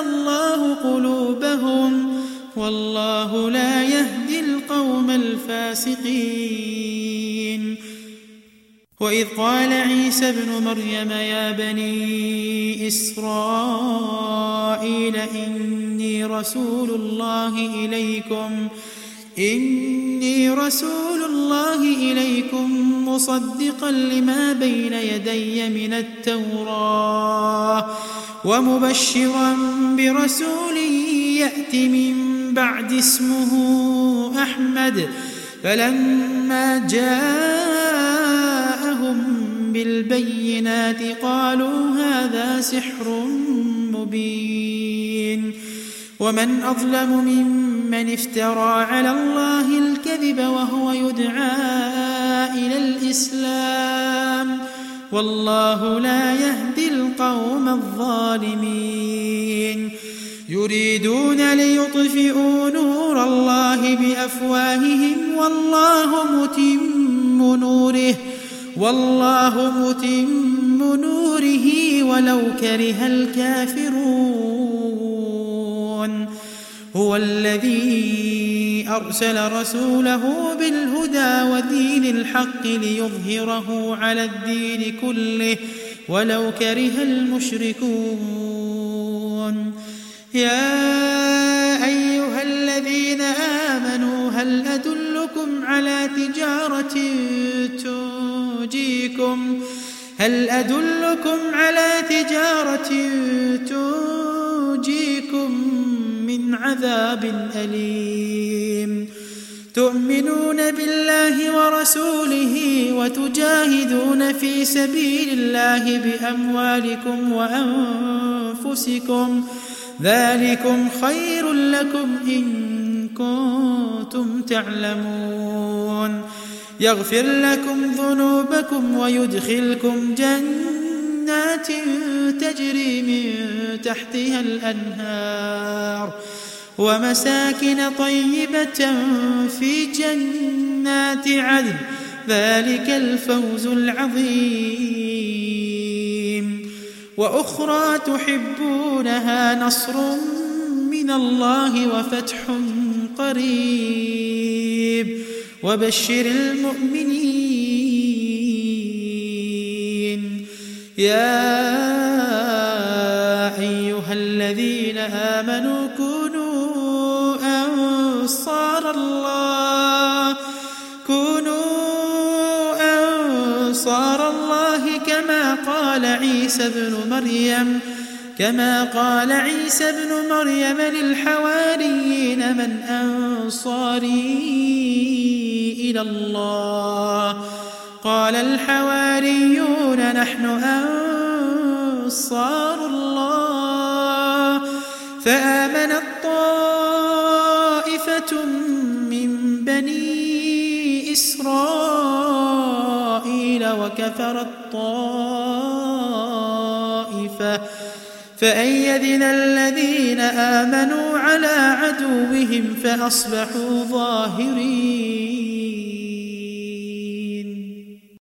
الله قلوبهم والله لا يهدي القوم الفاسقين. وإذ قال عيسى ابن مريم يا بني إسرائيل إني رسول الله إليكم إني رسول الله إليكم مصدقا لما بين يدي من التوراة. ومبشرا برسول يأتي من بعد اسمه أحمد فلما جاءهم بالبينات قالوا هذا سحر مبين. ومن أظلم ممن افترى على الله الكذب وهو يدعى إلى الإسلام. والله لا يهدي القوم الظالمين. يريدون ليطفئوا نور الله بأفواههم. والله متم نوره. والله متم نوره ولو كره الكافرون. هو الذي أرسل رسوله بالهدى ودين الحق ليظهره على الدين كله ولو كره المشركون. يا أيها الذين آمنوا هل أدلكم على تجارة تنجيكم؟ هل أدلكم على تجارة تنجيكم؟ عذاب أليم. تؤمنون بالله ورسوله وتجاهدون في سبيل الله بأموالكم وأنفسكم. ذلكم خير لكم إن كنتم تعلمون. يغفر لكم ذنوبكم ويدخلكم جنات تجري من تحتها الأنهار. ومساكن طيبة في جنات عدن. ذلك الفوز العظيم. وأخرى تحبونها نصر من الله وفتح قريب. وبشر المؤمنين. يا أيها الذين آمنوا كونوا قال عيسى ابن مريم كما قال عيسى ابن مريم للحواريين من أنصاري إلى الله؟ قال الحواريون نحن أنصار الله. فآمنت طائفة من بني إسرائيل وكفرت طائفة. فأيدنا الذين آمنوا على عدوهم فأصبحوا ظاهرين.